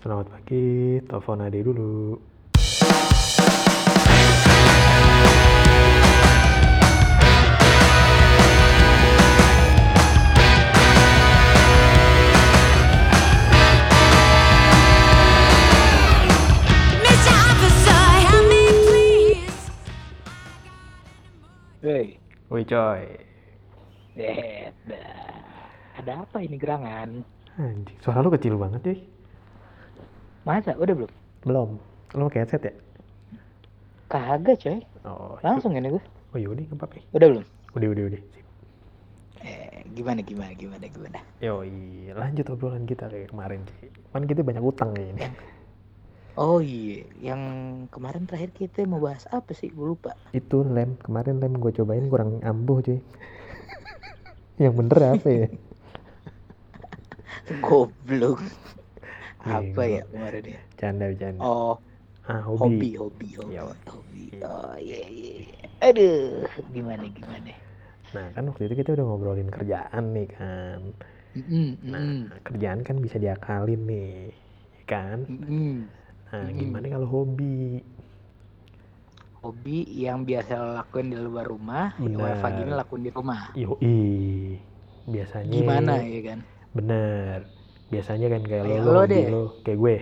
Selamat pagi, telepon Ade dulu. Mr. Officer, help me please. Hei, Woi coy, eh, ada apa ini gerangan? anjing, suara lu kecil banget cuy. Masa udah belum? Belum, lu pakai headset ya? Kagak coy, Oh, langsung ini gue. Oh yaudah, nggak apa-apa. Udah belum? Udah, udah, udah. Sip. Eh, gimana gimana gimana gimana? Yoi, lanjut obrolan kita kayak kemarin cuy. Kan kita banyak utang kayak ini. Oh iya, yang kemarin terakhir kita mau bahas apa sih? Gue lupa. Itu lem, kemarin lem gue cobain kurang ampuh cuy. Yang bener apa ya? Goblok. Iya, apa gua- ya kemarin ya? Canda, canda. Oh, ah, hobi, hobi. hobi, hobi, Iya, hobi. iya. Oh iya iya. iya. Aduh, gimana gimana? Nah kan waktu itu kita udah ngobrolin kerjaan nih kan. Mm, Nah mm, kerjaan kan bisa diakalin nih, ya kan? mm. Nah Mm. gimana kalau hobi? Hobi yang biasa lo lakuin di luar rumah, yang Benar. WFH gini lakuin di rumah. Yoi, biasanya Gimana ya kan? Bener, biasanya kan kayak lo, lo, lo deh. lo, kayak gue,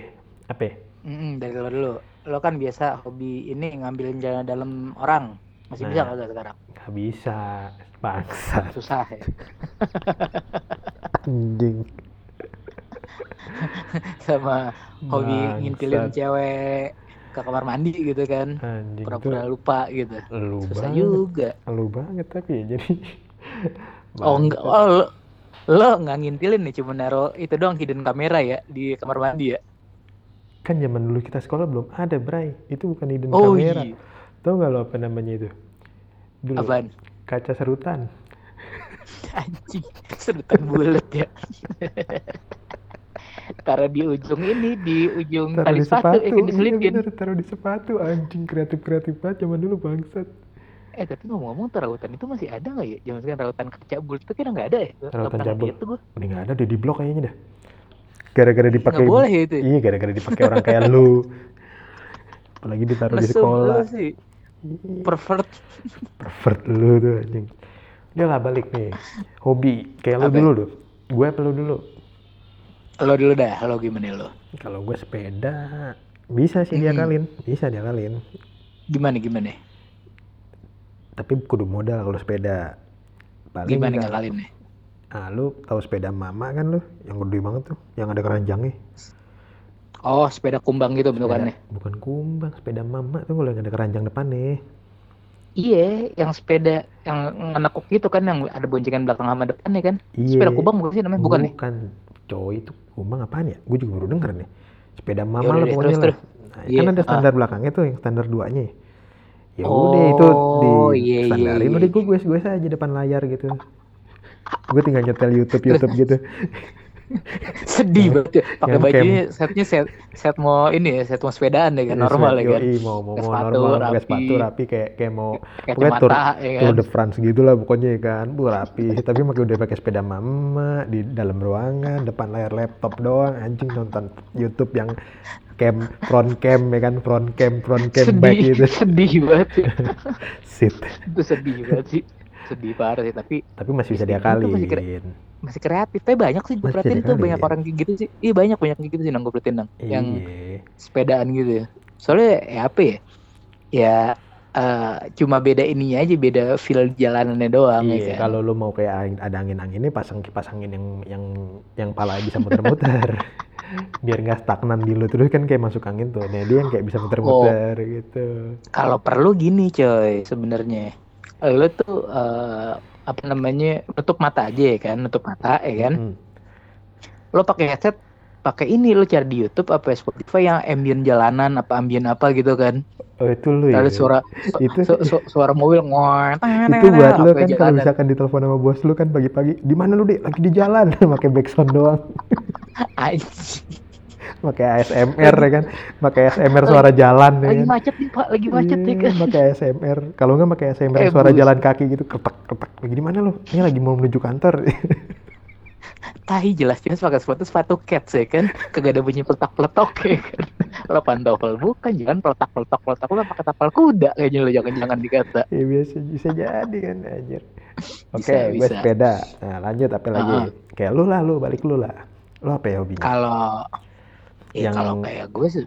apa? ya? Mm-mm, dari lo dulu. Lo kan biasa hobi ini ngambilin jalan dalam orang. Masih bisa Nah. kagak sekarang? Gak bisa, bangsa, Susah ya. anjing. Sama hobi ngintilin Bangsat. cewek ke kamar mandi gitu kan. Pura-pura lupa gitu. lu Susah banget, juga. lu banget tapi ya jadi. Oh enggak, oh, lo, nggak ngintilin nih cuma naro itu doang hidden kamera ya di kamar mandi ya. Kan zaman dulu kita sekolah belum ada, Bray. Itu bukan hidden Oh kamera. iya. Tahu nggak lo apa namanya itu? Dulu Apaan? kaca serutan. Anjing, sedotan bulat ya. Taruh di ujung ini, di ujung Taruh tali di sepatu, sepatu, kan iya bener, taruh di sepatu. Anjing kreatif-kreatif banget zaman dulu bangsat. Eh tapi ngomong-ngomong rautan itu masih ada nggak ya? Zaman sekarang rautan kaca bulat itu kira nggak ada ya? Rautan pernah cabul. tuh gua. Udah nggak ada, udah di blok kayaknya dah. Gara-gara dipakai. Nggak boleh ya itu. ya? Iya, gara-gara dipakai orang kayak lu. Apalagi ditaruh di sekolah. lu sih. Ih, Pervert. Pervert lu tuh anjing. Udah lah balik nih. Hobi. Kayak lu dulu tuh. Gue apa lu dulu? Lo dulu dah, lo gimana lo? Kalau gue sepeda. Bisa sih Mm-mm. diakalin. Bisa diakalin. Gimana gimana? Tapi kudu modal kalau sepeda. Paling Gimana ngakalin nih? Ah, lu tahu sepeda mama kan lu? Yang gede banget tuh. Yang ada keranjangnya. Oh sepeda kumbang gitu bentukannya. bukan kumbang, sepeda mama tuh kalau yang ada keranjang depan nih. Iya, yang sepeda yang ngenekuk gitu kan yang ada boncengan belakang sama depannya kan? Iya. Sepeda kumbang bukan sih namanya? Bukan ya? Bukan. Coy itu kumbang apaan ya? Gue juga baru denger nih. Sepeda mama Yaudah lah pokoknya terus, lah. terus. Nah, Iya, kan ada ah. standar belakangnya tuh yang standar duanya. Ya udah itu di Oh, iya, iya, standarin iya, udah iya. gue gue gue aja depan layar gitu. gue tinggal nyetel YouTube YouTube gitu. Sedih banget ya. Pakai bajunya setnya set set mau ini ya, set mau sepedaan ya kan normal ya kan? Mau mau, Pakai mau sepatu, normal pakai sepatu rapi kayak kayak mau pokoknya tour, ya Tour kan? de France gitu lah pokoknya ya kan bu rapi tapi pakai udah pakai sepeda mama di dalam ruangan depan layar laptop doang anjing nonton YouTube yang cam front cam ya kan? Front cam front cam back sedih, gitu. sedih banget ya. sit. Itu sedih banget sih. Sedih parah sih tapi tapi masih bisa Itu diakalin. masih kere- masih kreatif. Tapi banyak sih gue perhatiin tuh banyak orang gitu sih. Iya banyak banyak gitu sih nang gue perhatiin nang. Yang iya. sepedaan gitu ya. Soalnya ya apa ya? Ya eh, cuma beda ininya aja beda feel jalanannya doang iya ya kan? kalau lu mau kayak angin- ada angin anginnya pasang kipas angin yang yang yang pala bisa muter-muter biar nggak stagnan di lu. Terus kan kayak masuk angin tuh. Nah dia yang kayak bisa muter-muter Oh. gitu. Kalau perlu gini coy sebenarnya. Lo tuh eh, apa namanya nutup mata aja ya kan? Nutup mata ya kan? Hmm. lo pakai headset pakai ini lo cari di YouTube apa Spotify yang ambient jalanan apa ambient apa gitu kan? Oh itu lu ya? suara su- Itu- su- su- suara mobil ngor itu buat lu apa kan kalau misalkan ditelepon sama bos lu kan pagi-pagi di mana lu deh lagi di jalan. Pakai backsound doang Anjing. pakai ASMR ya kan? Pakai ASMR suara jalan ya lagi kan? macet nih pak. Lagi macet nih Iya, kan? pakai ASMR kalau nggak pakai ASMR Eh, suara bus. jalan kaki gitu ketek lagi di mana lu? Ini lagi mau menuju kantor. Tai jelas-jelas pakai sepatu sepatu cats ya kan? Kagak ada bunyi peletak-peletok ya kan? Lo pantofel bukan jangan peletak-peletok peletak lo pakai tapal kuda kayaknya lo jangan-jangan dikata. Ya biasa bisa jadi kan anjir. Oke, Bisa, gue sepeda. Nah, lanjut apa lagi? Ah. Kayak lu lah, lu. Balik lu lah. Lu apa ya hobinya? kalau ya Yang- kalau kayak gue sih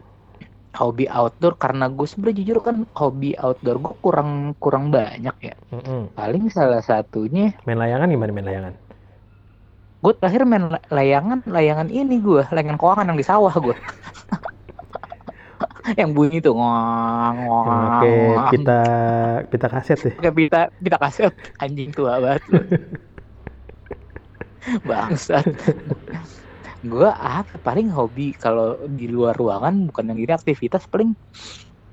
hobi outdoor karena gue sebenernya jujur kan hobi outdoor gue kurang kurang banyak ya Mm-mm. paling salah satunya Main layangan gimana main layangan? gue terakhir main la- layangan layangan ini gue layangan koangan yang di sawah gue yang bunyi tuh ngong ngong Yang pakai pita pita kaset deh. pakai pita pita kaset anjing tua banget bangsat gue apa paling hobi kalau di luar ruangan bukan yang ini aktivitas paling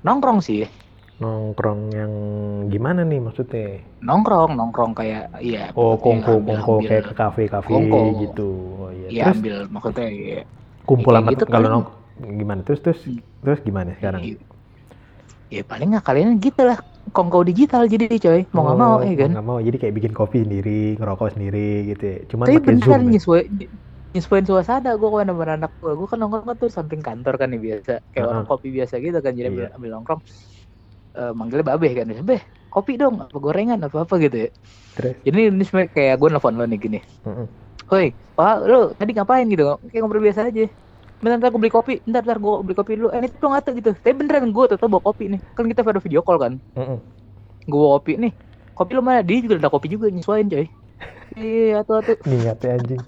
nongkrong sih Nongkrong yang gimana nih maksudnya? nongkrong nongkrong kayak iya Oh, kongko kongko kayak ke kafe-kafe Kongko. gitu. Oh iya. iya Terus ambil maksudnya iya. kumpul sama gitu kalau nong gimana? Terus terus terus gimana sekarang? Ya paling nggak kalian gitu lah kongko digital jadi coy mau nggak mau Oh, ya kan nggak mau. Jadi kayak bikin kopi sendiri, ngerokok sendiri gitu ya. Cuman tapi beneran ya. nyesuai nyesuaiin suasana gue ke mana mana anak gue gue kan nongkrong kan tuh samping kantor kan nih biasa kayak Heeh. orang kopi biasa gitu kan jadi ambil, Iya. ambil nongkrong Eh, manggilnya babeh kan beh kopi dong apa gorengan apa apa gitu ya Terus? jadi ini sebenarnya kayak gue nelfon lo nih gini Mm-mm. Hoi, Pak, lo tadi ngapain gitu? Kayak ngobrol biasa aja. Bentar, bentar gue beli kopi. Bentar, bentar gue beli kopi dulu. Eh, ini tuh ngata gitu. Tapi beneran gue tetap bawa kopi nih. Kan kita pada video call kan. Mm-mm. Gue bawa kopi nih. Kopi lo mana? Dia juga ada kopi juga nyesuaiin coy. Iya, atuh atuh. Niat ya anjing.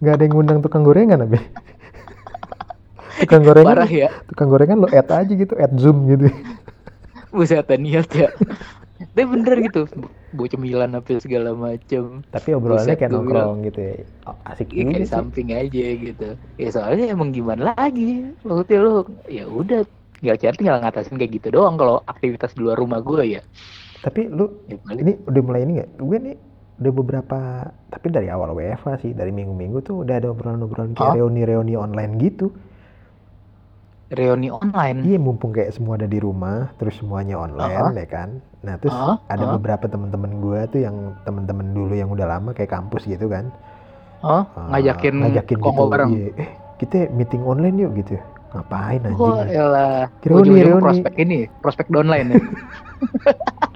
Gak ada yang ngundang tukang gorengan abe. tukang gorengan, Parah ya. tukang gorengan lo add aja gitu, add zoom gitu. Buset, niat ya. Tapi bener gitu. Bawa cemilan apa segala macem. Tapi obrolannya kayak nongkrong gitu ya. Oh, asik juga kayak samping aja gitu. Ya soalnya emang gimana lagi. Maksudnya lo ya udah tinggal cari tinggal ngatasin kayak gitu doang kalau aktivitas di luar rumah gue ya. Tapi lu ya ini udah mulai ini nggak? Gue nih udah beberapa, tapi dari awal WFA sih, dari minggu-minggu tuh udah ada obrolan-obrolan kayak Hah? reuni-reuni online gitu. reuni online. Iya, mumpung kayak semua ada di rumah, terus semuanya online Uh-huh. ya kan. Nah, terus Uh-huh, ada uh-huh. beberapa teman-teman gue tuh yang teman-teman dulu yang udah lama kayak kampus gitu kan. Oh, Ah, ngajakin, ngajakin gitu. bareng. Iya, eh, kita meeting online yuk gitu. Ngapain anjing? Oh, elah. Reuni, reuni. prospek ini, prospek online ya.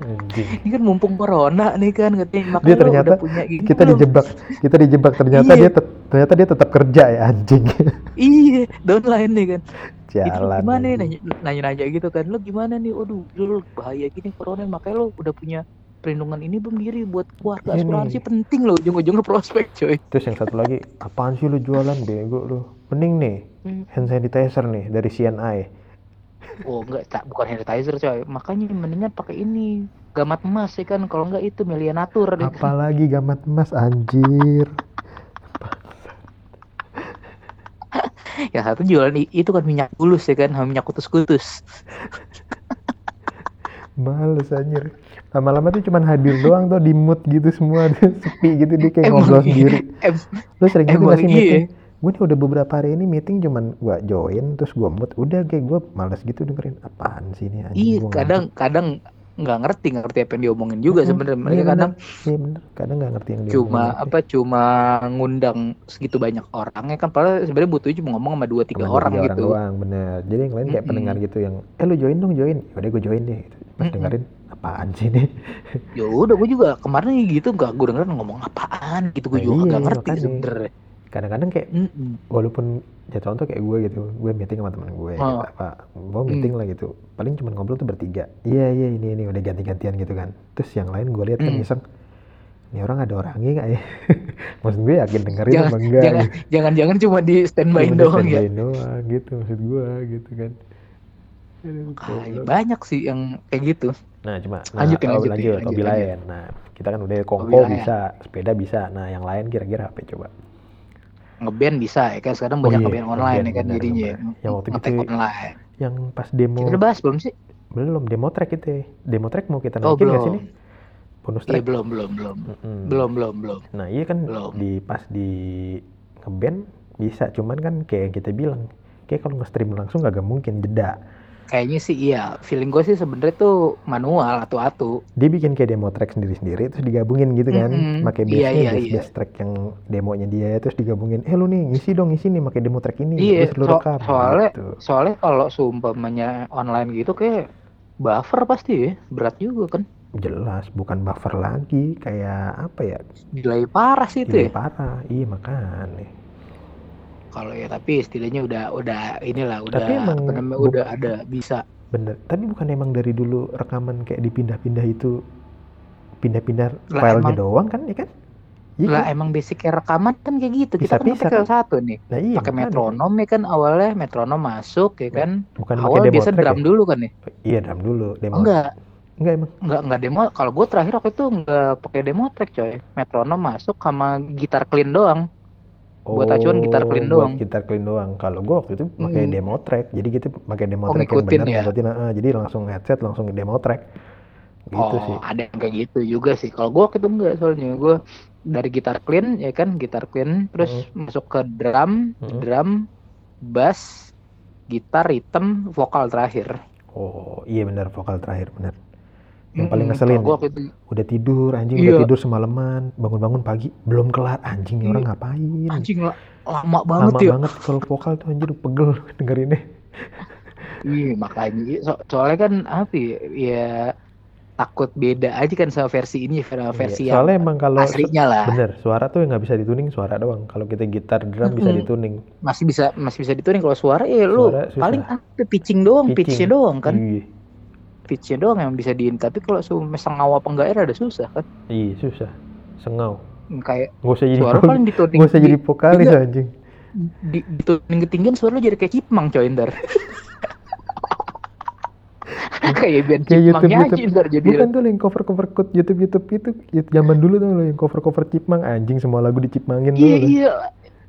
Ini kan mumpung corona nih kan katanya makanya Dia lo ternyata udah punya gini Kita belum? dijebak, kita dijebak ternyata Iya. dia tet- ternyata dia tetap kerja ya anjing. Iya, downline nih kan. Itu lu Jalan. gimana nih nanya-nanya gitu kan. Lo gimana nih? Waduh, lu bahaya gini corona makanya lo udah punya perlindungan ini belum diri buat keluarga Ini. asuransi penting lo ujung-ujungnya prospek coy. Terus yang satu lagi, apaan sih lu jualan bego lu? Mending nih Hmm. hand sanitizer nih dari CNI. Oh enggak, tak bukan sanitizer coy. Makanya mendingan pakai ini gamat emas ya kan. Kalau enggak itu Melia Natur deh. Apalagi gamat emas anjir. Yang satu jualan itu kan minyak bulus ya kan, minyak kutus-kutus. Males anjir. Lama-lama tuh cuman hadir doang tuh di mood gitu semua sepi gitu dia kayak ngobrol iya. sendiri. Lu sering gitu Emang gak sih iya. meeting? Gue nih udah beberapa hari ini meeting cuman gua join terus gua mood udah kayak gua males gitu dengerin apaan sih ini Iya, kadang kadang nggak ngerti nggak ngerti apa yang diomongin juga Mm-mm, sebenarnya iya kadang. Iya bener, kadang nggak ngerti yang cuma omongin. apa cuma ngundang segitu banyak orangnya kan padahal sebenarnya butuhnya cuma ngomong sama dua tiga Sama orang tiga gitu doang, bener. Jadi yang lain kayak Mm-mm. pendengar gitu yang, eh lu join dong join. Yaudah gue join deh. Gitu. Pas Mm-mm. dengerin, apaan sih ini? ya udah gue juga kemarin gitu gak gue dengerin ngomong apaan gitu gue Nah, juga iya, gak ngerti makanya. sebenernya Kadang-kadang kayak, Mm-mm. walaupun ya contoh kayak gue gitu, gue meeting sama teman gue, Oh. apa, mau meeting lah gitu. Paling cuma ngobrol tuh bertiga. Iya iya ini ini udah ganti-gantian gitu kan. Terus yang lain gue lihat kan Mm. iseng, ini orang ada orangnya nggak ya? Maksud gue yakin dengerin jangan apa enggak? jangan gitu. jangan jangan cuma di standby Cuma di doang ya standby doang gitu maksud gue gitu kan. Aduh, Ah, goblok. banyak sih yang kayak gitu Nah, cuma nah, Lanjutin, oh, lanjut, lanjut, hobi lanjut. lain. Nah, kita kan udah kongko lain. bisa, sepeda bisa. Nah, yang lain kira-kira apa coba? Ngeband bisa ya kan sekarang Oh banyak iya, ngeband online ngeband, ya kan jadinya. Yang waktu ngetek itu- online Yang pas demo kita udah bahas belum sih belum demo track itu. ya. Demo track mau kita oh naikin nggak sih nih? Bonus Iya track. belum belum belum Mm-mm. belum belum belum Nah, iya kan Belum. di pas di ngeband bisa, cuman kan kayak yang kita bilang, kayak kalau nge-stream langsung agak mungkin jeda. Kayaknya sih iya. Feeling gue sih sebenarnya tuh manual atau atu. Dia bikin kayak demo track sendiri-sendiri terus digabungin gitu kan. Mm-mm. Pakai Iya, bass, iya. bass track yang demonya dia terus digabungin. Eh lu nih ngisi dong ngisi nih pakai demo track ini. Iya, terus lu so- rekam soalnya- gitu. Soalnya kalau seumpamanya online gitu kayak buffer pasti ya. Berat juga kan. Jelas bukan buffer lagi kayak apa ya? Delay parah sih itu Delay ya. parah. Iya makanya. Kalau ya tapi istilahnya udah udah inilah udah Tapi emang apa namanya udah ada bisa. Bener. Tapi bukan emang dari dulu rekaman kayak dipindah-pindah itu pindah-pindah filenya doang kan ya kan? Iya Lah kan? emang basicnya rekaman kan kayak gitu. Kita kan Pisah-pisah pakai kan? satu nih. Nah iya pakai metronom ya kan awalnya metronom masuk ya kan. Bukan Awal demo biasa track drum ya? dulu kan ya. Iya drum dulu. Demo. Enggak, Enggak emang. enggak enggak demo. Kalau gue terakhir waktu itu enggak pakai demo track coy. Metronom masuk sama gitar clean doang. Buat acuan gitar clean Oh, buat doang. gitar clean doang. Kalau gua waktu itu pakai Hmm. demo track. Jadi kita pakai demo Oh, track yang benar ya? ngikutin, ah, jadi langsung headset langsung demo track. Gitu oh, sih. ada yang kayak gitu juga sih. Kalau gue waktu itu enggak soalnya gue dari gitar clean ya kan, gitar clean terus masuk ke drum, Hmm. drum, bass, gitar, rhythm, vokal terakhir. Oh, iya benar vokal terakhir benar. Yang paling ngeselin. waktu itu Udah tidur anjing Iya. udah tidur semalaman, bangun-bangun pagi belum kelar anjing nih Iya. orang ngapain? anjing lah lama banget Lama ya. banget kalau vokal tuh anjir pegel dengerinnya. Iya makanya so- soalnya kan apa ya, ya takut beda aja kan sama versi ini sama versi Iya, yang Soalnya emang kalau aslinya lah bener suara tuh yang nggak bisa dituning suara doang. Kalau kita gitar drum bisa Mm-mm. dituning. masih bisa masih bisa dituning kalau suara ya lu paling apa pitching doang Pitching. pitchnya doang kan Iya, pitchnya doang yang bisa diin tapi kalau semesta ngawa penggak ada susah kan iya susah. Sengau. kayak Gak usah jadi suara paling dituning nggak usah jadi di- vokalis Enggak. anjing. di, dituning ketinggian suara lu jadi kayak cipmang coy ntar kayak band Kayak YouTube cipmangnya aja YouTube. ntar jadi Bukan tuh yang cover cover quote YouTube YouTube itu itu zaman dulu tuh lo yang cover cover Cipmang anjing semua lagu dicipmangin tuh. iya iya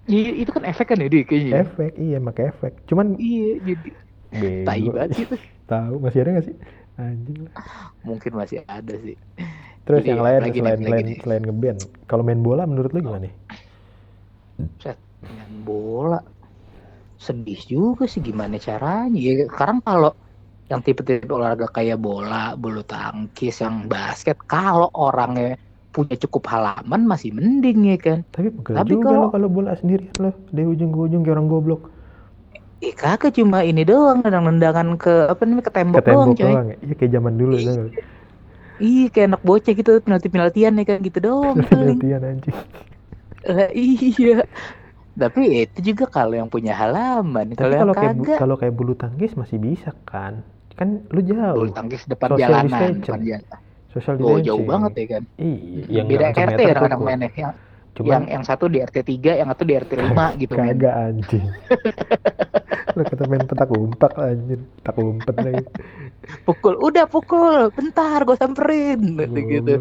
Iya, itu kan efek kan ya dia kayaknya. Efek iya pakai efek. Cuman Iya, jadi tai banget itu. Tahu masih ada gak sih? Anjing. lah. Mungkin masih ada sih. Terus Jadi, yang lain nih, selain apalagi selain nih? selain ngeband. Kalau main bola menurut lu gimana nih? Set, main bola. Sedih juga sih gimana caranya. Ya, sekarang kalau yang tipe-tipe olahraga kayak bola, bulu tangkis, yang basket, kalau orangnya punya cukup halaman masih mending ya kan. Tapi pegel Tapi juga kalau- kalau bola sendirian lo dari ujung ke ujung kayak orang goblok. Eh kagak cuma ini doang, nendang-nendangan ke apa namanya ke tembok, Ke tembok doang coy. doang ya. Iya kayak zaman dulu Iya. Iya kayak anak bocah gitu penalti-penaltian ya kan gitu doang paling. Latihan anjing. Lah, iya. Tapi ya itu juga kalau yang punya halaman, Tapi kalau kayak kagak kalau kayak bulu tangkis masih bisa kan? Kan lu jauh. bulu tangkis depan Social jalanan, depan jalan. Social Oh distancing. jauh banget ya kan. Iya, yang Beda RT kadang-kadang cukup. mainnya. Yang, Cuman yang yang satu di RT 3, yang satu di RT 5 gitu men. kagak anjing. Lu kata main petak umpet anjir, petak umpet lagi. Pukul, udah pukul, bentar gue samperin gitu. gitu.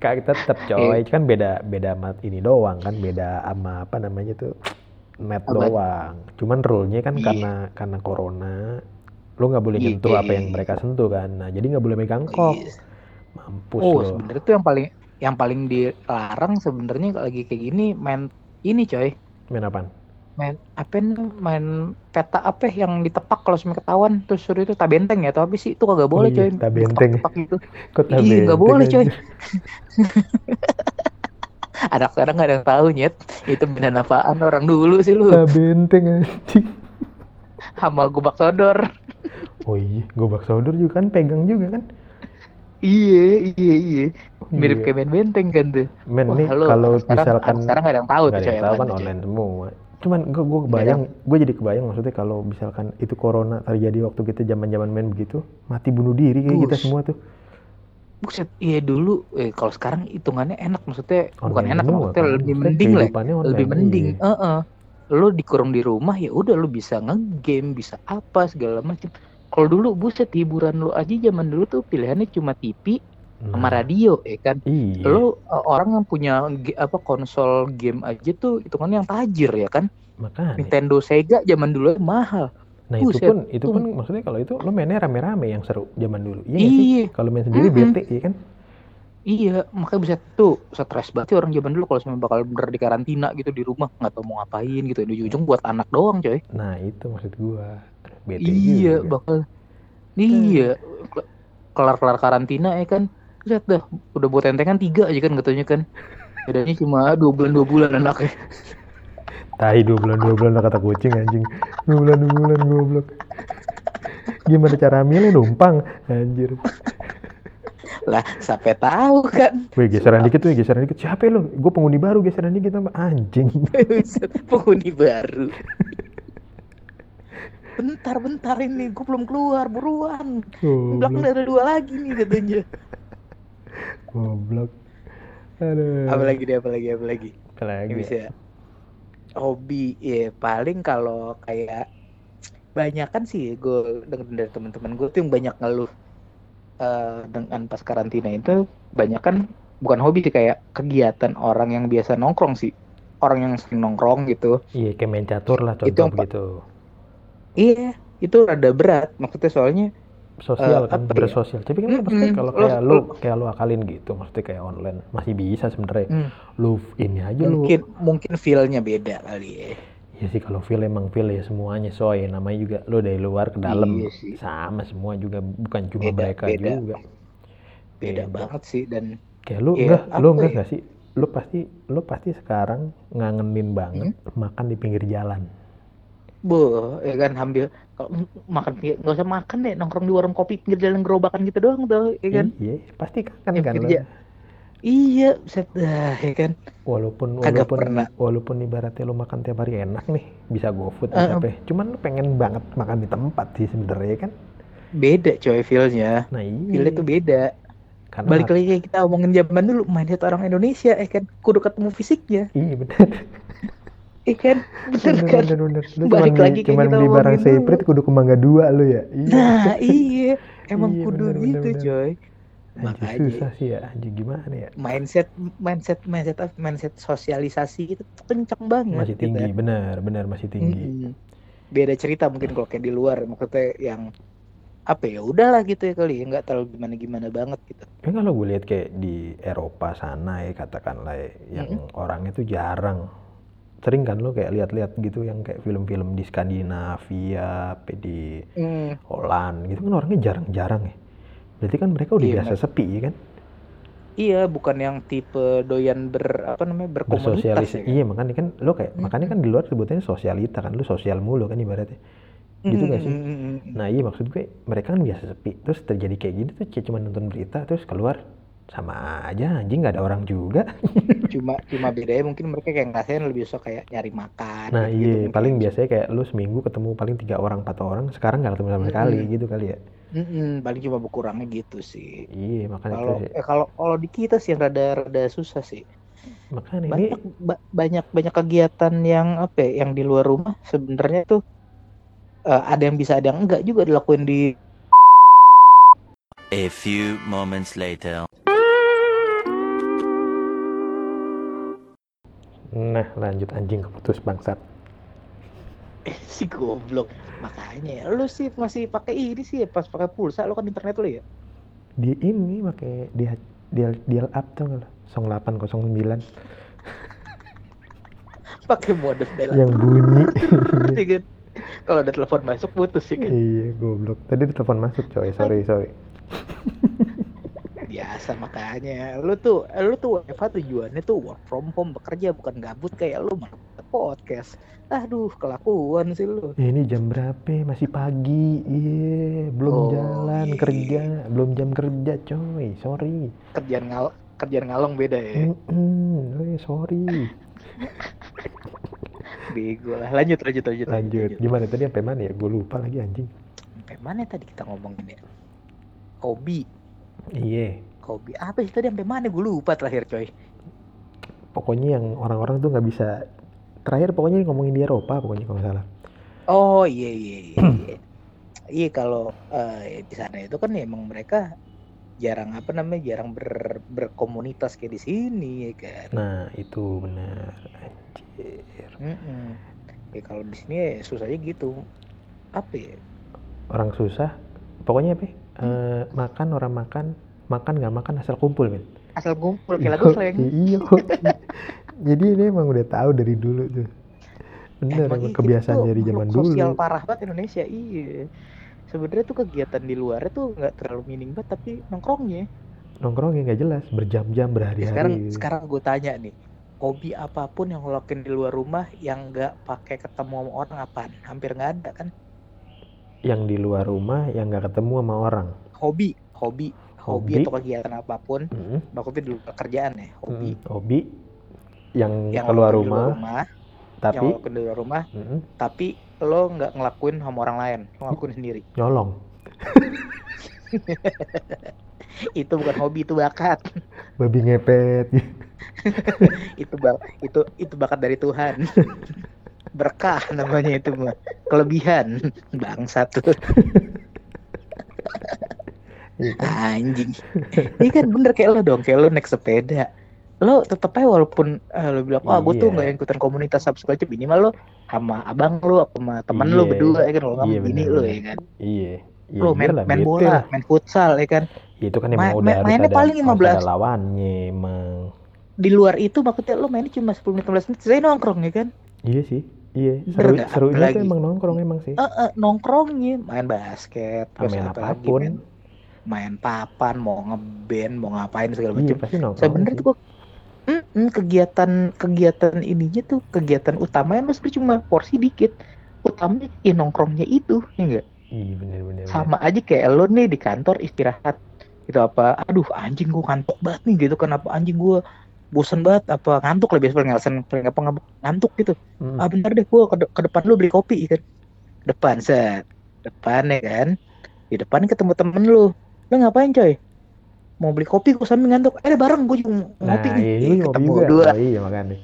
Kak tetap Iya. coy, kan beda beda mat ini doang kan, beda sama apa namanya tuh net Apa? doang. Cuman rule-nya kan Iya. karena karena corona, lu nggak boleh Iya. nyentuh apa yang mereka sentuh kan. Nah jadi nggak boleh megang kok, Iya. Mampus Oh sebenarnya tuh yang paling yang paling dilarang sebenarnya lagi kayak gini main ini coy. Main apaan? main apa nih main peta apa yang ditepak kalau sampai ketahuan terus suruh itu tabenteng ya atau apa sih itu kagak boleh iya, coy tabenteng. Ditepak-tepak gitu Iya, nggak boleh, coy. anak sekarang nggak ada yang tahu nyet itu benar apaan orang dulu sih lu Tabenteng anjing. sama gubak sodor Oh iya, gobak saudara juga kan pegang juga kan. Iya iya iya mirip Iya. kayak main benteng kan tuh Men Wah, nih kalau misalkan sekarang nggak ada yang tahu tuh yang tahu kan online semua. Cuman gue gue kebayang, gue jadi kebayang maksudnya kalau misalkan itu corona terjadi waktu kita zaman-zaman main begitu, mati bunuh diri kayak kita Bus. semua tuh. buset iya dulu eh kalau sekarang hitungannya enak maksudnya bukan Online enak semua maksudnya kan. lebih mending lah online, lebih mending iya. Heeh. lu dikurung di rumah ya udah lu bisa ngegame bisa apa segala macam kalau dulu buset hiburan lu aja zaman dulu tuh pilihannya cuma TV Nah, sama radio ya kan Iya. lu uh, orang yang punya apa konsol game aja tuh hitungannya yang tajir ya kan makanya. Nintendo Sega zaman dulu mahal Nah itu Buset, pun itu tuh. pun maksudnya kalau itu lo mainnya rame-rame yang seru zaman dulu. Iya iya Kalau main sendiri Mm-mm. bete ya kan? Iya, makanya bisa tuh stres banget sih orang zaman dulu kalau misalnya bakal bener di karantina gitu di rumah nggak tahu mau ngapain gitu. Di ujung buat anak doang coy. Nah itu maksud gua. Bete Iya, juga. bakal. Iya, Ke- kelar-kelar karantina ya kan. Lihat dah, udah buat entengan tiga aja kan katanya kan. Bedanya cuma dua bulan dua bulan anaknya. Tai dua bulan dua bulan kata kucing anjing. Dua bulan dua bulan goblok. Gimana cara hamilnya numpang anjir. Lah, sampai tahu kan. Wih geseran dikit wih geseran dikit. Siapa lu? Gue penghuni baru geseran dikit sama anjing. Penghuni baru. Bentar, bentar ini, gue belum keluar, buruan. Di belakang ada dua lagi nih katanya. Goblok. Aduh. Apa lagi deh, apa lagi, apa lagi? Apa lagi? Bisa hobi ya paling kalau kayak banyak kan sih gue denger dari teman-teman gue tuh yang banyak ngeluh eh, dengan pas karantina itu banyak kan bukan hobi sih kayak kegiatan orang yang biasa nongkrong sih orang yang sering nongkrong gitu Iya kayak main catur lah Itu contoh yang pa- begitu. iya itu rada berat maksudnya soalnya Sosial Eh, kan apa ya? bersosial. Tapi kan Mm-mm. kalau kayak lu kayak lu akalin gitu, maksudnya kayak online masih bisa sebenarnya. hmm, Lu ini aja lu. mungkin mungkin feel-nya beda kali ya Ya sih kalau feel emang feel ya semuanya soy. Namanya juga lu dari luar ke dalam Iya sih. sama semua juga bukan cuma Beda, mereka beda. juga. beda Beda. banget sih dan Kayak lu Iya, enggak, lu enggak ya? sih? Lu pasti lu pasti sekarang ngangenin banget Hmm? makan di pinggir jalan. Boh, ya kan ambil kalau makan nggak usah makan deh nongkrong di warung kopi pinggir jalan gerobakan gitu doang tuh, ya kan? Iya, pasti kan Yang kan lu. Iya, set dah, ya kan? Walaupun Kagak walaupun pernah. walaupun ibaratnya lu makan tiap hari enak nih, bisa GoFood Eh, bisa apa. Cuman lu pengen banget makan di tempat sih sebenarnya kan. Beda coy feel-nya. Nah, iya. Feel-nya tuh beda. Karena Balik lagi kayak kita omongin zaman dulu, mindset orang Indonesia, ya kan? Kudu ketemu fisiknya, Iya bener. ya kan? Bener bener, kan? bener, bener. Lu Balik cuman lagi cuman beli barang. Seprit kudu ke Mangga Dua lu ya. Iya. Nah, iya. Emang Iya, kudu bener, gitu, bener. coy. Makanya susah sih ya. Anjir gimana ya? mindset mindset mindset mindset sosialisasi itu tuh kencang banget Masih gitu. tinggi, bener, bener masih tinggi. Mm-mm. Beda cerita mungkin kalau kayak di luar maksudnya yang apa ya udahlah gitu ya kali ya nggak terlalu gimana gimana banget gitu. Kan kalau gue lihat kayak di Eropa sana ya katakanlah ya, yang orangnya tuh jarang. Sering kan lo kayak lihat-lihat gitu yang kayak film-film di Skandinavia, di Hmm, Holland gitu kan orangnya jarang-jarang ya. Berarti kan mereka udah Iya, biasa sepi ya kan? iya bukan yang tipe doyan ber apa namanya berkomunitas ya. kan? Iya makanya kan lo kayak Mm. makanya kan di luar sebutannya sosialita kan, lo sosial mulu kan ibaratnya. Gitu Mm, gak sih? Nah iya maksud gue mereka kan biasa sepi. Terus terjadi kayak gini tuh cuma nonton berita terus keluar sama aja anjing nggak ada orang juga. Cuma cuma bedanya mungkin mereka kayak ngerasain lebih suka kayak nyari makan. Nah gitu-gitu iya mungkin. paling biasanya kayak lu seminggu ketemu paling tiga orang empat orang sekarang nggak ketemu sama sekali gitu kali ya. Mm-mm, paling cuma berkurangnya gitu sih. Iya makanya Kalau eh, kalau kalau di kita sih yang rada rada susah sih. Makanya ini banyak ba- banyak banyak kegiatan yang apa ya, yang di luar rumah sebenarnya tuh eh, ada yang bisa ada yang enggak juga dilakuin di A few moments later. nah lanjut anjing keputus bangsat. Si goblok makanya lu sih masih pakai ini sih ya, pas pakai pulsa lu kan internet lu ya Di ini pakai dia dial dial up tuh nggak lo? 0809 pakai modem bela yang bunyi. ya kan? kalau ada telepon masuk putus ya kan iya goblok. Tadi ada telepon masuk coy. Sorry sorry. biasa makanya lu tuh lu tuh WFH tujuannya tuh work from home bekerja bukan gabut kayak lu malah podcast aduh kelakuan sih lu ini jam berapa? Masih pagi. Iya, belum Oh, jalan iya. kerja, belum jam kerja, coy. Sorry. kerjaan ngal kerjaan ngalong beda ya Mm-mm. Eh, sorry. bego lah lanjut lanjut lanjut Lanjut. Gimana tadi sampai mana ya? Gue lupa lagi anjing. sampai mana tadi kita ngomongin ya hobi Iya. hobi apa sih tadi sampai mana gue lupa terakhir coy Pokoknya yang orang-orang tuh nggak bisa. Terakhir pokoknya ngomongin di Eropa pokoknya kalau salah. oh iya iya iya iya iya kalau eh, di sana itu kan ya emang mereka jarang apa namanya jarang ber, berkomunitas kayak di sini ya kan Nah, itu benar. Anjir. Mm-mm. ya kalau di sini ya susahnya gitu apa ya Orang susah. Pokoknya apa? ya? Eh, makan orang makan, makan nggak makan asal kumpul, men. asal ngumpul kayak lagu slang iya jadi ini emang udah tahu dari dulu tuh. Bener Emang emang kebiasaan dari zaman dulu sosial parah banget Indonesia iya. Sebenarnya tuh kegiatan di luar tuh nggak terlalu mining banget tapi nongkrongnya. Nongkrongnya nggak jelas berjam-jam berhari-hari. sekarang sekarang gue tanya nih hobi apa pun yang lo lakuin di luar rumah yang nggak pakai ketemu sama orang apaan? Hampir nggak ada kan? Yang di luar rumah yang nggak ketemu sama orang? Hobi hobi. Hobi, Hobi? atau kegiatan apa pun Mm-mm. maksudnya di luar kerjaan ya hobi. Mm, hobi yang, yang keluar rumah, rumah yang tapi lo lakuin di luar rumah mm, tapi lo nggak ngelakuin sama orang lain lo ngelakuin sendiri. Nyolong. Itu bukan hobi itu bakat. Babi ngepet. Itu ba- itu itu bakat dari Tuhan. Berkah namanya itu mah. Kelebihan. Bangsa tuh. Iya kan? anjing. Ini kan bener kayak lo dong kayak lo naik sepeda lo tetep aja walaupun eh, lo bilang wah gue tuh Iya. nggak ikutan komunitas subscribe minimal lo sama abang lo sama temen lo Iya. berdua ya kan? Lo nggak Iya, sama bini bener, lo ya kan? Iya. Iya lo main, main bola main futsal ya kan? Itu kan Ma- emang udah ma- harus mainnya ada, paling harus 15. ada lawannya emang. Di luar itu maksudnya lo mainnya cuma 10 menit 15 menit saya nongkrong ya kan? Iya sih iya. Bener seru nggak? serunya tuh emang nongkrong emang sih. Eh, eh, nongkrongnya main basket terus main apa lagi, apa pun. main, main papan mau ngeband mau ngapain segala iya macam pasti nongkrong tuh gua mm, kegiatan kegiatan ininya tuh kegiatan utamanya sebenarnya cuma porsi dikit. Utamanya ya nongkrongnya itu ya enggak iya bener bener bener. sama aja kayak lo nih di kantor istirahat. Gitu apa aduh anjing gua ngantuk banget nih gitu kan. Apa anjing gua bosan banget apa ngantuk lah biasa paling alasan paling apa ngantuk gitu. Mm. ah bentar deh gua ke, ke depan lu beli kopi kan depan set. Depan ya kan? Di depan ketemu temen lu. Lu ngapain coy mau beli kopi gua sambil ngantuk. Eh bareng gua juga mau nah ngopi nih. iya ngopi ketemu juga. dua. Oh, iya makanya.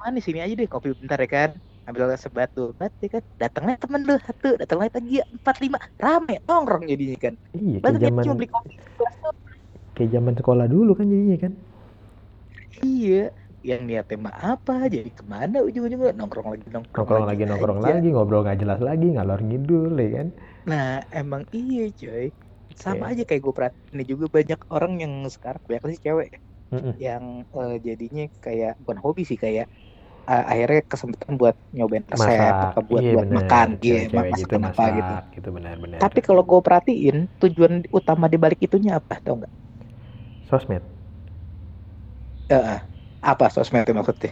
Mana sini aja deh kopi bentar ya kan? Ambil sebatu. Bat ya kan? Datangnya temen lu satu. Datang lagi lagi empat lima. Rame nongkrong jadinya kan? Iya kayak zaman cuma beli kopi kayak zaman sekolah dulu kan jadinya kan? Iya. Yang niatnya mah apa? Jadi ke mana ujung-ujungnya? Nongkrong lagi nongkrong, nongkrong lagi nongkrong aja. lagi ngobrol nggak jelas lagi ngalor ngidul ya kan? Nah, emang iya coy. Sama aja kayak gue perhatiin nih juga banyak orang yang sekarang banyak sih cewek Mm-mm. yang eh, jadinya kayak bukan hobi sih kayak eh, akhirnya kesempatan buat nyobain resep atau buat iya buat bener. makan gitu, cewek-cewek gitu masakan apa masak gitu. gitu benar-benar Tapi kalau gue perhatiin tujuan utama di balik itunya apa tau nggak? sosmed. Eh, apa sosmed itu maksudnya?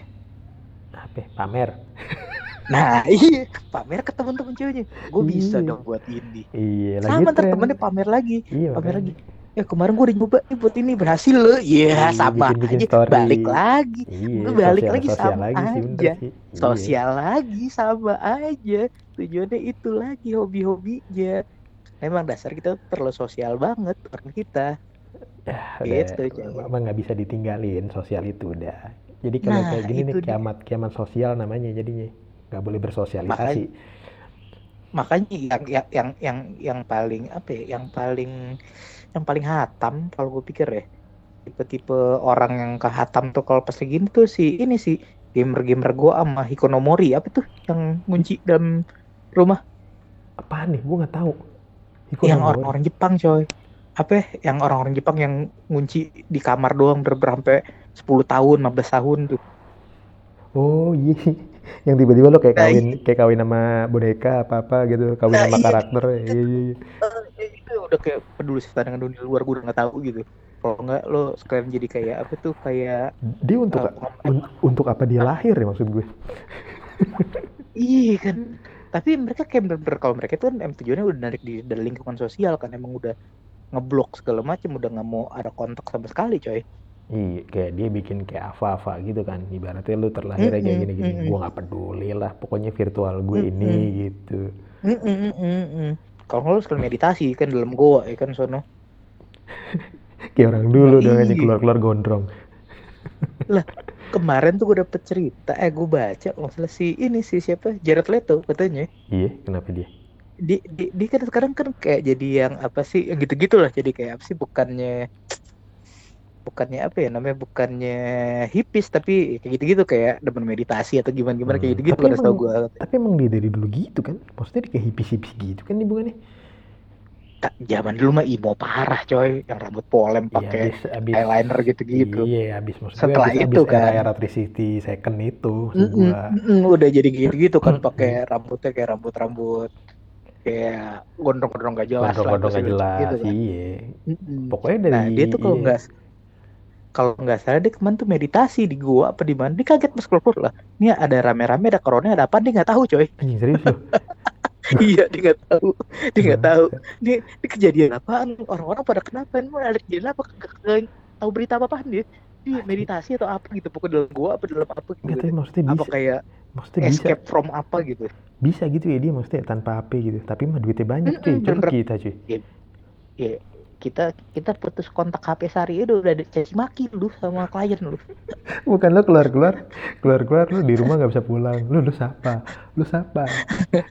apa? Pamer Nah, iya pamer ke temen-temen ceweknya. Gue bisa Iya. dong buat ini. iya lagi Sama ntar temennya pamer lagi. iya pamer makanya. lagi. Ya kemarin gue udah nyoba nih buat ini berhasil loh. Iya Iya, sama bikin-bikin aja. story. Balik lagi. iya Lu balik sosial, lagi sosial sama lagi sih aja. sih Iya. Sosial lagi sama aja. Tujuannya itu lagi hobi-hobinya. Memang dasar kita terlalu sosial banget orang kita. ya Gitu, udah emang nggak bisa ditinggalin sosial itu udah jadi kalau Nah, kayak gini nih itu dia. kiamat kiamat sosial namanya jadinya nggak boleh bersosialisasi. Makanya yang yang yang yang, yang paling apa ya? Yang paling yang paling hatam kalau gue pikir ya. Tipe-tipe orang yang kehatam tuh kalau pas lagi gini tuh si ini sih gamer-gamer gua sama Hikonomori apa tuh yang ngunci dalam rumah? Apaan nih? Gue nggak tahu. Iko yang orang-orang Jepang coy. Apa ya, yang orang-orang Jepang yang ngunci di kamar doang ber sampai 10 tahun 15 tahun tuh. Oh iya, yang tiba-tiba lo kayak Nah, kawin kayak kawin sama boneka apa apa gitu, kawin Nah, sama iya. karakter. Iya iya. iya. Eh, itu udah kayak peduli setan dengan dunia luar gue udah nggak tahu gitu kalau nggak lo sekalian jadi kayak apa tuh kayak Dia untuk eh, un- untuk apa dia lahir ya maksud gue? iya kan tapi mereka kayak bener-bener kalau mereka tuh kan em tujuannya udah narik di dari lingkungan sosial kan emang udah ngeblok segala macam udah nggak mau ada kontak sama sekali coy Iya, kayak dia bikin kayak apa-apa gitu kan. Ibaratnya lu terlahirnya kayak Mm-mm, gini-gini, mm-mm. gua nggak peduli lah. Pokoknya virtual gue ini gitu. Mm, mm, mm, mm, mm. kalau lo sekalian meditasi kan dalam goa ya kan sono Kayak orang dulu Nah, dong aja iya. keluar-keluar gondrong. kemarin tuh gue dapet cerita eh gue baca kalau nggak salah si ini si siapa Jared Leto katanya Iya, kenapa dia? di, di, di kan sekarang kan kayak jadi yang apa sih yang gitu-gitu lah jadi kayak apa sih bukannya bukannya apa ya namanya bukannya hipis tapi kayak gitu-gitu kayak demen meditasi atau gimana-gimana kayak Hmm, gitu-gitu tapi pada tau emang- gue Tapi emang dia dari dulu gitu kan? Maksudnya dia kayak hipis-hipis gitu kan hubungannya? Tak, zaman dulu mah imo parah coy, yang rambut polem Iya, pakai abis, eyeliner gitu-gitu. Iya, abis maksud gue Setelah abis, itu abis kan. era 360 second itu, gua. mm-mm, udah jadi gitu-gitu kan pakai rambutnya kayak rambut-rambut kayak gondrong-gondrong gak jelas Gondrong-gondrong gak jelas, gitu kan. iya. Mm-mm. Pokoknya dari Nah dia tuh kalau iya. Kalau nggak salah dia kemarin tuh meditasi di gua apa di mana? Dia kaget pas keluar lah ini ada rame-rame ada corona ada apa? Dia nggak tahu coy. Serius iya dia nggak tahu. Dia nggak tahu. Ini, ini kejadian apaan? Orang-orang pada kenapa? Ini ada kejadian apa? Nggak- tahu berita apa apaan dia dia meditasi atau apa gitu? Pokoknya dalam gua apa dalam apa gitu. Tapi maksudnya apa bisa, kayak maksudnya bisa, escape from apa gitu? Bisa gitu ya dia maksudnya tanpa HP gitu. Tapi mah duitnya banyak cuy, Mm-mm, coba bener. kita cuy. ya kita kita putus kontak HP sehari itu udah ada caci maki lu sama klien lu Bukan lo keluar-keluar, keluar-keluar lu di rumah nggak bisa pulang. Lu lu siapa? Lu siapa?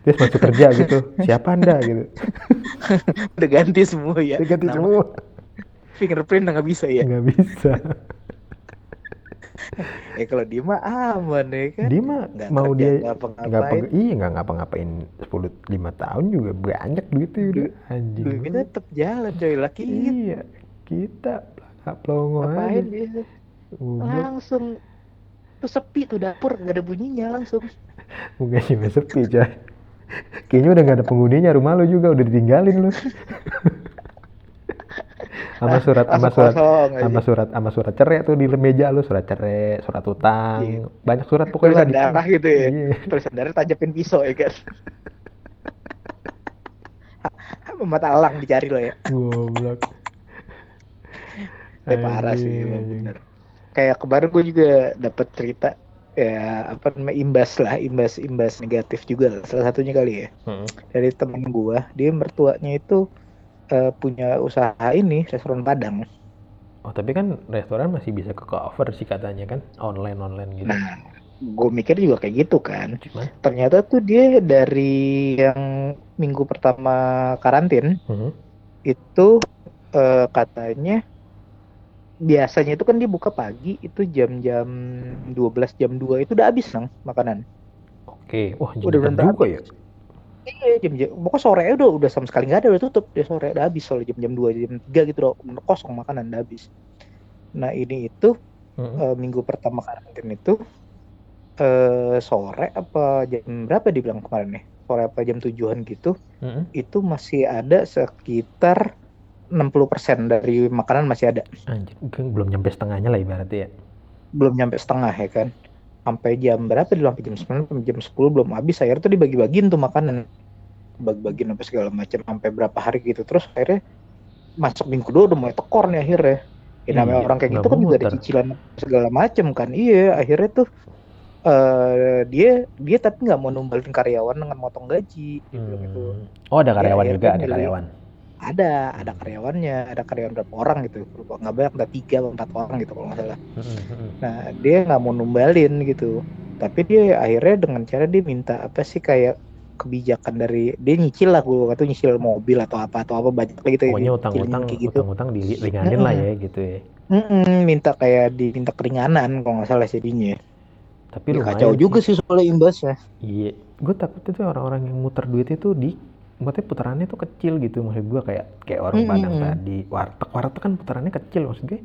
Terus masuk kerja gitu. Siapa anda gitu? udah ganti semua ya Dia ganti Nama- semua. fingerprint udah nggak bisa ya Nggak bisa. Ya kalau dia mah aman ya kan Dia mah Nggak mau dia nggak peg- iya nggak ngapa-ngapain 10 5 tahun juga banyak duitnya udah anjing. duitnya tetap jalan coy laki Iya, kita pelangak pelongo ngapain aja. dia langsung tuh sepi tuh dapur nggak ada bunyinya langsung Bukan cuma sepi, coy. Kayaknya udah nggak ada penghuninya rumah lu juga udah ditinggalin lu. sama surat sama surat sama surat sama surat cerai tuh di meja lu surat cerai surat utang Iya. banyak surat pokoknya tulisan di darah gitu ya Iya. tulisan darah tajapin pisau ya kan mata elang dicari lo ya goblok Eh, parah sih bener. Kayak kemarin gue juga dapat cerita ya apa namanya imbas lah imbas imbas negatif juga lah. salah satunya kali ya Mm. dari temen gue dia mertuanya itu eh, punya usaha ini restoran padang. Oh tapi kan restoran masih bisa ke cover sih katanya kan online online gitu. Nah gue mikir juga kayak gitu kan. Cuman ternyata tuh dia dari yang minggu pertama karantin Mhm. itu eh, katanya biasanya itu kan dia buka pagi itu jam-jam 12 jam 2 itu udah habis nang makanan. oke wah Udah jam bener juga ya Iya jam-jam pokoknya sore udah udah sama sekali nggak ada udah tutup dia sore udah habis soalnya jam-jam 2 jam 3 gitu udah kosong makanan udah habis. Nah ini itu Mhm. eh, minggu pertama karantin itu eh sore apa jam berapa dibilang kemarin nih? Sore apa jam tujuan gitu Mhm. itu masih ada sekitar 60% dari makanan masih ada. anjir belum nyampe setengahnya lah ibaratnya ya belum nyampe setengah ya kan sampai jam berapa dulu? Sampai jam 9 sampai jam 10 belum habis. Akhirnya tuh dibagi-bagiin tuh makanan. Bagi-bagiin sampai segala macam sampai berapa hari gitu. Terus akhirnya masuk minggu kedua udah mulai tekor nih akhirnya. Ya namanya Iya, orang kayak gitu kan juga ada cicilan segala macam kan. Iya akhirnya tuh eh dia dia tapi nggak mau numbalin karyawan dengan motong gaji. Gitu gitu. Hmm. oh ada karyawan Ya, juga ada karyawan ada ada karyawannya ada karyawan berapa orang gitu nggak banyak ada tiga atau empat orang gitu kalau nggak salah Mhm, mhm. Nah, dia nggak mau numbalin gitu. Tapi dia akhirnya dengan cara dia minta apa sih kayak kebijakan dari dia nyicil lah gue atau nyicil mobil atau apa atau apa banyak lah gitu ya, pokoknya utang-utang kayak gitu. utang-utang diringanin lah ya gitu ya Mm-mm, minta kayak diminta keringanan kalau nggak salah jadinya. tapi Ya, lumayan kacau juga sih soalnya imbasnya. iya gue takutnya tuh orang-orang yang muter duit itu di maksudnya putarannya tuh kecil gitu maksud gue kayak kayak orang Mm, Padang mm, mm. tadi. Warteg warteg kan putarannya kecil maksud gue.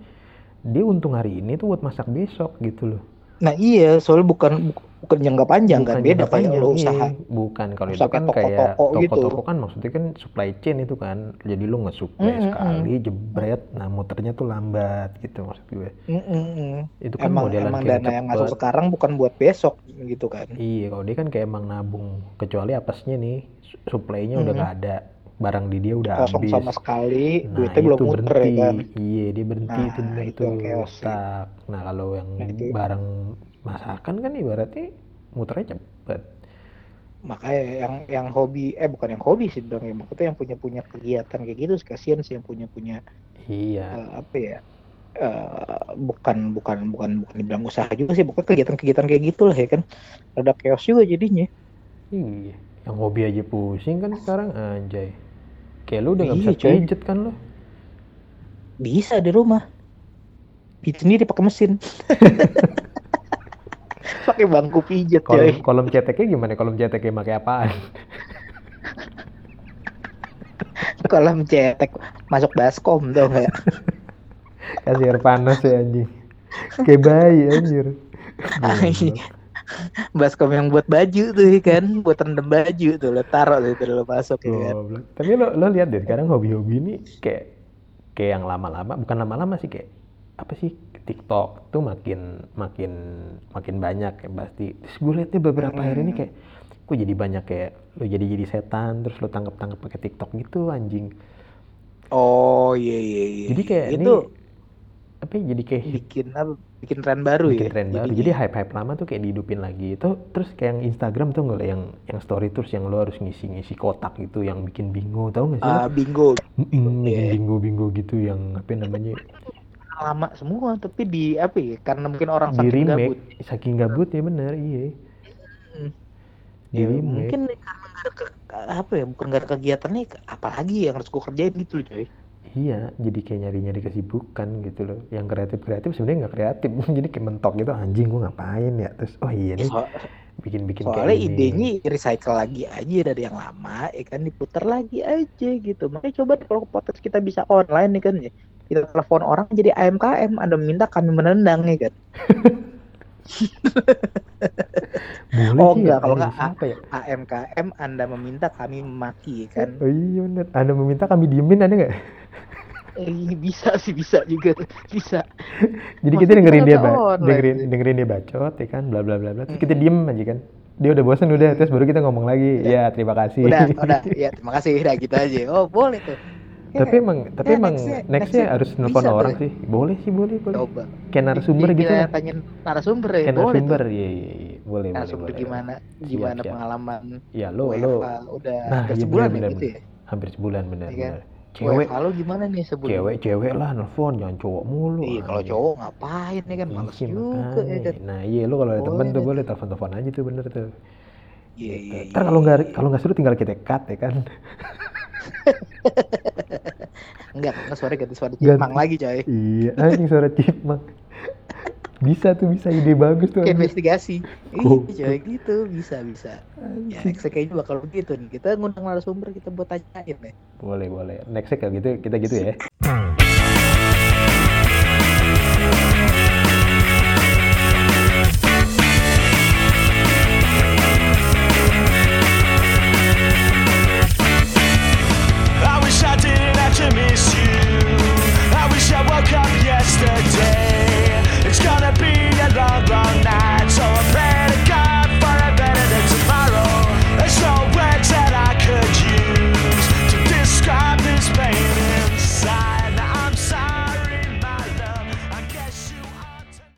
Dia untung hari ini tuh buat masak besok gitu loh Nah iya, soalnya bukan bu- bukan jangka panjang kan, Bukan beda jangka kayak panjang, lo iya. usaha. bukan kalau itu usaha kan kayak kayak toko-toko gitu. toko-toko kan maksudnya kan supply chain itu kan jadi lu nge-supply Mm, mm, sekali jebret nah muternya tuh lambat gitu maksud gue Mm-mm. itu kan Emang modelan emang kayak dana yang masuk cepet. sekarang bukan buat besok gitu kan. Iya, kalau dia kan kayak emang nabung. Kecuali apesnya nih, su- supply-nya udah Mhm. nggak ada. Barang di dia udah Kosong habis. sama sekali, Nah, duitnya belum itu muter berhenti. ya kan. Iya, dia berhenti Nah, itu itu yang chaos sih. stuck. Nah, kalau yang Nah, itu- barang masakan kan ibaratnya muternya cepet. makanya yang yang hobi eh bukan yang hobi sih dong ya maksudnya yang punya punya kegiatan kayak gitu kasihan sih yang punya punya Iya. eh, apa ya eh, bukan bukan bukan bukan dibilang usaha juga sih bukan kegiatan-kegiatan kayak gitulah ya kan ada chaos juga jadinya Iya. Yang hobi aja pusing kan sekarang anjay. Kayak lu udah nggak Iya, bisa coy. pijet kan lu. bisa di rumah pijit sendiri pakai mesin pakai bangku pijet Kolom, coy kolom ceteknya gimana? Kolom ceteknya pakai apaan? sekolah mencetek masuk baskom tuh nggak Kasih air panas ya anjing. Kayak bayi anjir. Baskom yang buat baju tuh ya kan buat rendam baju tuh lo taruh tuh itu lo masuk ya kan. Tapi lo lo lihat deh sekarang hobi-hobi ini kayak kayak yang lama-lama, bukan lama-lama sih kayak apa sih TikTok tuh makin makin makin banyak ya pasti. Terus gue liatnya beberapa hari ini kayak kok jadi banyak kayak lo jadi jadi setan terus lo tangkap tangkap pakai TikTok gitu anjing. oh iya iya iya Jadi kayak itu ini apa ya, jadi kayak bikin apa? Bikin tren baru bikin ya? tren baru. Jadi hype-hype lama tuh kayak dihidupin lagi. Itu terus kayak yang Instagram tuh nggak yang yang story terus yang lo harus ngisi-ngisi kotak gitu yang bikin bingo. Tau gak sih? Ah, bingo. Mm-mm, bikin iya. bingo-bingo gitu yang apa namanya? Lama semua tapi di apa ya? Karena mungkin orang di saking remake gabut. saking gabut ya bener iya. Hmm. di Ya, remake. mungkin karena nggak apa ya? Bukan gak ada kegiatannya apalagi yang harus gue kerjain gitu loh coy iya jadi kayak nyari-nyari kesibukan gitu loh. Yang kreatif-kreatif sebenarnya nggak kreatif. Jadi kayak mentok gitu anjing gua ngapain ya? Terus oh iya nih So- bikin-bikin soalnya kayak ini. idenya recycle lagi aja dari yang lama ya kan diputar lagi aja gitu. Makanya coba kalau podcast kita bisa online nih kan ya. Kita telepon orang jadi AMKM anda minta kami menendang ya kan. Boleh Oh, enggak, ya kalau eh, nggak, siapa ya? AMKM anda meminta kami memaki kan. Oh iya bener. Anda meminta kami diemin ada nggak eh, bisa sih bisa juga. Bisa. Jadi Maksudnya kita dengerin dia ba- dengerin dengerin dia bacot ya kan? Bla bla bla bla. Terus kita diem aja kan? Dia udah bosan udah terus baru kita ngomong lagi. Ya terima kasih. Udah udah. Ya terima kasih. Udah gitu aja. Oh boleh tuh. Ya, tapi emang tapi ya, emang nextnya- nextnya nextnya harus nelfon orang tuh. sih. Boleh sih boleh boleh. Coba. Kayak narasumber Di- gitu kita lah. tanya narasumber ya kayak boleh narasumber iya iya iya. Boleh boleh narasumber boleh. gimana Siap, gimana siap. pengalaman ya lo lo. udah nah hampir iya sebulan benar ya gitu ya? hampir sebulan benar Iya kan? benar cewek WFH lo gimana nih sebulan cewek cewek lah nelfon jangan cowok mulu iya kalau cowok ngapain ya kan? Males Iya, juga ya kan? Nah iya lo kalau ada temen tuh boleh telepon telepon aja tuh bener tuh. Iya Gitu. iya iya Ntar kalau nggak kalau nggak seru tinggal kita cut ya kan? Enggak karena suara ganti suara cimang lagi coy. Iya anjing suara chipmunk bisa tuh bisa ide bagus tuh Kayak investigasi. Gokil. iya gitu bisa bisa. Ya next kayaknya bakal begitu nih. Kita ngundang narasumber kita buat tanyain nih boleh boleh. Nextnya kayak gitu kita gitu ya